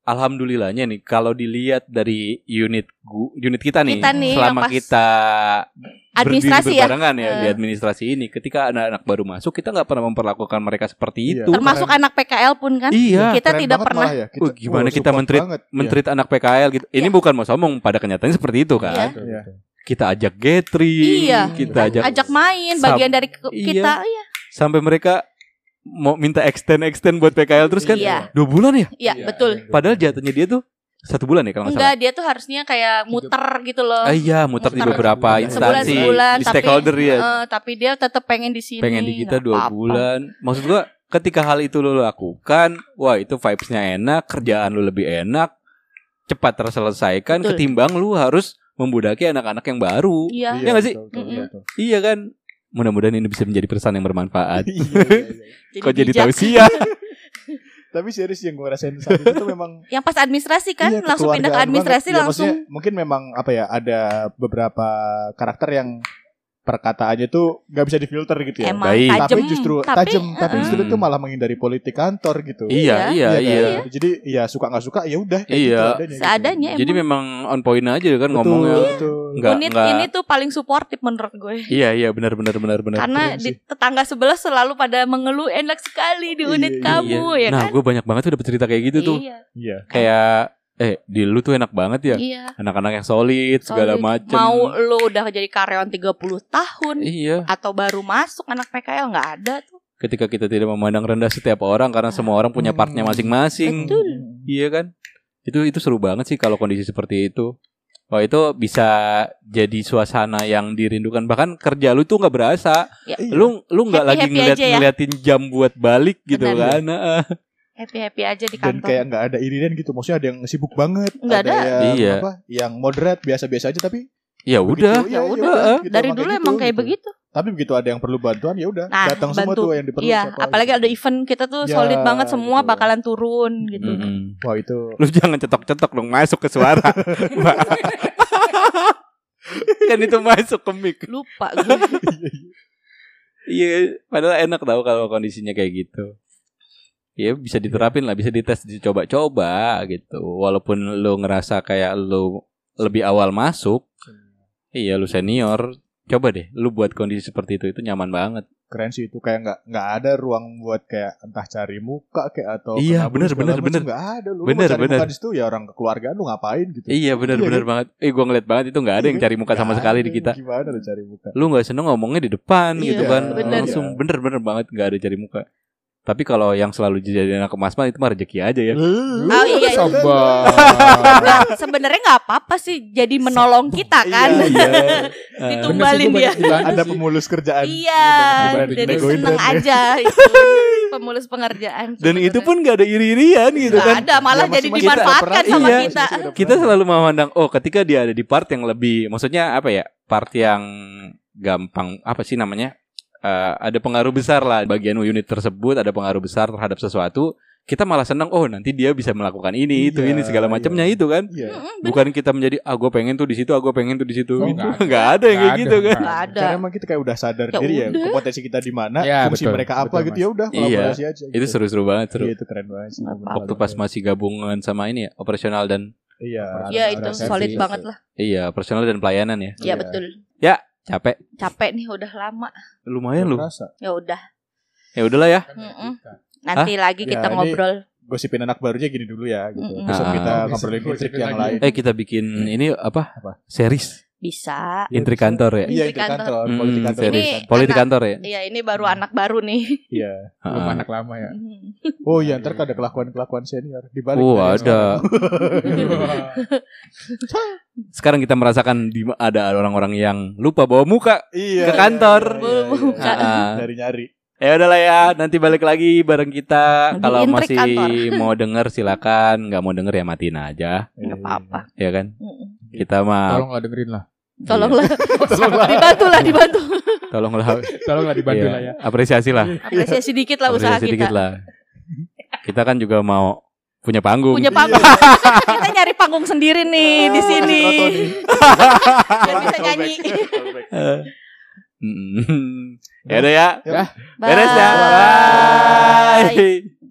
alhamdulillahnya nih kalau dilihat dari unit gu, unit kita nih, Kita nih, selama kita Administrasi berdiri ya. ya, di Eh. administrasi ini ketika anak-anak baru masuk kita nggak pernah memperlakukan mereka seperti Iya. itu. Termasuk anak PKL pun kan. Iya. Kita Keren tidak banget pernah ya. Wah, gimana kita menteri- banget. Menteri anak PKL gitu. Ini bukan mau sombong pada kenyataannya seperti itu kan. Iya. Iya. Kita ajak gathering, Iya. kita ajak, Ajak main bagian dari ke- Iya. kita. Iya. sampai mereka mau minta extend extend buat PKL terus kan Iya. dua bulan ya. Iya, Iya, betul. iya. Padahal jatuhnya dia tuh satu bulan ya kalau nggak salah. Enggak, dia tuh harusnya kayak muter gitu loh. Ah, iya, muter di Muter. beberapa Sebulan, instansi, sebulan, di tapi- stakeholder ya. Eh, tapi dia tetap pengen di sini. Pengen di kita dua apa-apa. bulan. Maksud gua ketika hal itu lo lakukan, wah itu vibes-nya enak, kerjaan lu lebih enak, cepat terselesaikan Betul. ketimbang lu harus membudaki anak-anak yang baru. Iya. Iya nggak sih? betul, betul, Mm-mm. betul. Iya kan? Mudah-mudahan ini bisa menjadi pesan yang bermanfaat. Iya, iya, iya. Kok jadi tahu sih ya? Tapi serius yang gue rasain saat itu tuh memang Yang pas administrasi kan Iya, langsung pindah ke administrasi banget. Ya, langsung. maksudnya mungkin memang apa ya ada beberapa karakter yang perkataannya tuh nggak bisa difilter gitu ya. Emang Baik. tajam. tapi justru tajam, tapi eh, justru Hmm. itu malah menghindari politik kantor gitu. Iya, iya, kan? iya. Jadi ya suka nggak suka ya udah. kayak Iya. gitu adanya, gitu. Seadanya Jadi emang. memang on point aja kan Betul, ngomongnya. betul. Enggak, Unit enggak. ini tuh paling suportif menurut gue. Iya, iya, benar benar benar benar. Karena di tetangga sebelah selalu pada mengeluh enak sekali di Iya, unit iya. kamu ya nah, kan. gue banyak banget tuh dapet cerita kayak gitu tuh. Iya. Iya. Kayak eh di lu tuh enak banget ya. Iya. Anak-anak yang solid segala Solid. macem. Mau lu udah jadi karyawan 30 tahun Iya. atau baru masuk anak PKL nggak ada tuh. Ketika kita tidak memandang rendah setiap orang karena semua orang punya partnya masing-masing. Betul. Iya kan? Itu itu seru banget sih kalau kondisi seperti itu. Wah itu bisa jadi suasana yang dirindukan bahkan kerja lu tuh nggak berasa. Ya. Lu lu nggak lagi ngeliat ya. ngeliatin jam buat balik gitu Benar. kan. Happy happy aja di Dan kantor. kayak nggak ada irian gitu. Maksudnya ada yang sibuk banget, Nggak ada. yang Iya. apa? Yang moderat biasa-biasa aja tapi Ya udah. begitu, Ya ya udah. udah, gitu, Dari dulu kayak emang gitu, kayak gitu. begitu. Tapi begitu ada yang perlu bantuan ya udah Nah, datang semua bantu. tuh yang diperlukan Iya, apalagi gitu. ada event kita tuh Ya, solid banget semua gitu. bakalan turun gitu. Mm-mm. Wah itu Lu jangan cetok-cetok dong masuk ke suara. Kan itu masuk ke mic. Lupa gue. Iya, padahal enak tau kalau kondisinya kayak gitu. Ya bisa diterapin lah, bisa dites, dicoba-coba gitu. Walaupun lu ngerasa kayak lu lebih awal masuk, iya lu senior, Coba deh, lu buat kondisi seperti itu itu nyaman banget. keren sih itu kayak nggak nggak ada ruang buat kayak entah cari muka kayak atau Iya, bener, bener, macam, bener. nggak ada lu Bener, mau cari bener. muka di situ ya orang kekeluargaan lu ngapain gitu Iya bener Iya, bener kan? banget. Eh gua ngeliat banget itu nggak ada yang cari muka sama Nggak sekali ada, di kita. gimana lu cari muka Lu nggak seneng ngomongnya di depan Iya, gitu kan. bener. Langsung bener-bener banget nggak ada cari muka. Tapi kalau yang selalu jadi anak emas mah itu mah rezeki aja ya. Oh, iya, iya. Sebenarnya nggak apa-apa sih jadi menolong kita kan. Iya, iya. Eh, Ditumbalin dia. ada pemulus kerjaan Iya, Dibanding jadi seneng brand. aja itu pemulus pengerjaan. Dan itu pun gak ada iri-irian gitu Nggak kan. ada, malah Ya, jadi dimanfaatkan sama Iya. kita. Kita selalu memandang oh ketika dia ada di part yang lebih maksudnya apa ya? Part yang gampang apa sih namanya? Eh, ada pengaruh besar lah bagian unit tersebut ada pengaruh besar terhadap sesuatu kita malah senang oh nanti dia bisa melakukan ini itu Iya, ini segala macamnya iya. itu kan Iya. Mm-mm, bener. bukan kita menjadi ah gue pengen tuh di situ ah gue pengen tuh di situ Oh, Itu nggak ada. yang kayak gitu kan Nggak ada. Karena emang kita kayak udah sadar Ya diri ya kompetensi kita di mana, Ya, fungsi betul, mereka apa betul, gitu ya udah Iya. kolaborasi aja. itu gitu. seru-seru banget seru Iya itu keren banget sih. Waktu pas masih gabungan sama ini ya operasional dan Iya. Ya itu solid banget lah. iya operasional dan pelayanan ya Ya Iya. betul. Capek Capek nih udah lama. lumayan lu. Ya udah. ya udahlah ya. Nanti lagi Ya, kita ini- ngobrol. Gosipin anak barunya gini dulu ya gitu. Mm-mm. Besok Ah. kita Gosip- ngobrolin intrik yang lagi. lain. eh kita bikin ini apa, Apa? series Bisa. intrik kantor ya Iya, Intrik kantor. kantor, Hmm, politik kantor. Ini politik kantor ya Iya ini baru anak baru nih. Iya. Belum Ah. anak lama ya. Oh iya, ntar ada kelakuan-kelakuan senior di balik. Oh, dari ada. sekarang. kita merasakan di ada orang-orang yang lupa bawa muka Iya. Ke kantor. iya, iya, iya. Buka. Ah, ah. Nyari-nyari. Ya udahlah ya, nanti balik lagi bareng kita. Kalau masih kantor. mau denger silakan, nggak mau denger ya matiin aja, Nggak apa-apa. ya kan? Kita mah Tolonglah dengerin lah. Tolonglah. dibantu lah, dibantu. tolonglah Tolonglah dibantu iya, lah ya. apresiasi lah, Apresiasi dikit lah usaha apresiasi kita. dikit lah. Kita kan juga mau punya panggung. Punya panggung. kita nyari panggung sendiri nih di sini. Biar bisa nyanyi. Ya udah ya, Ya. beres ya. Bye. Bye.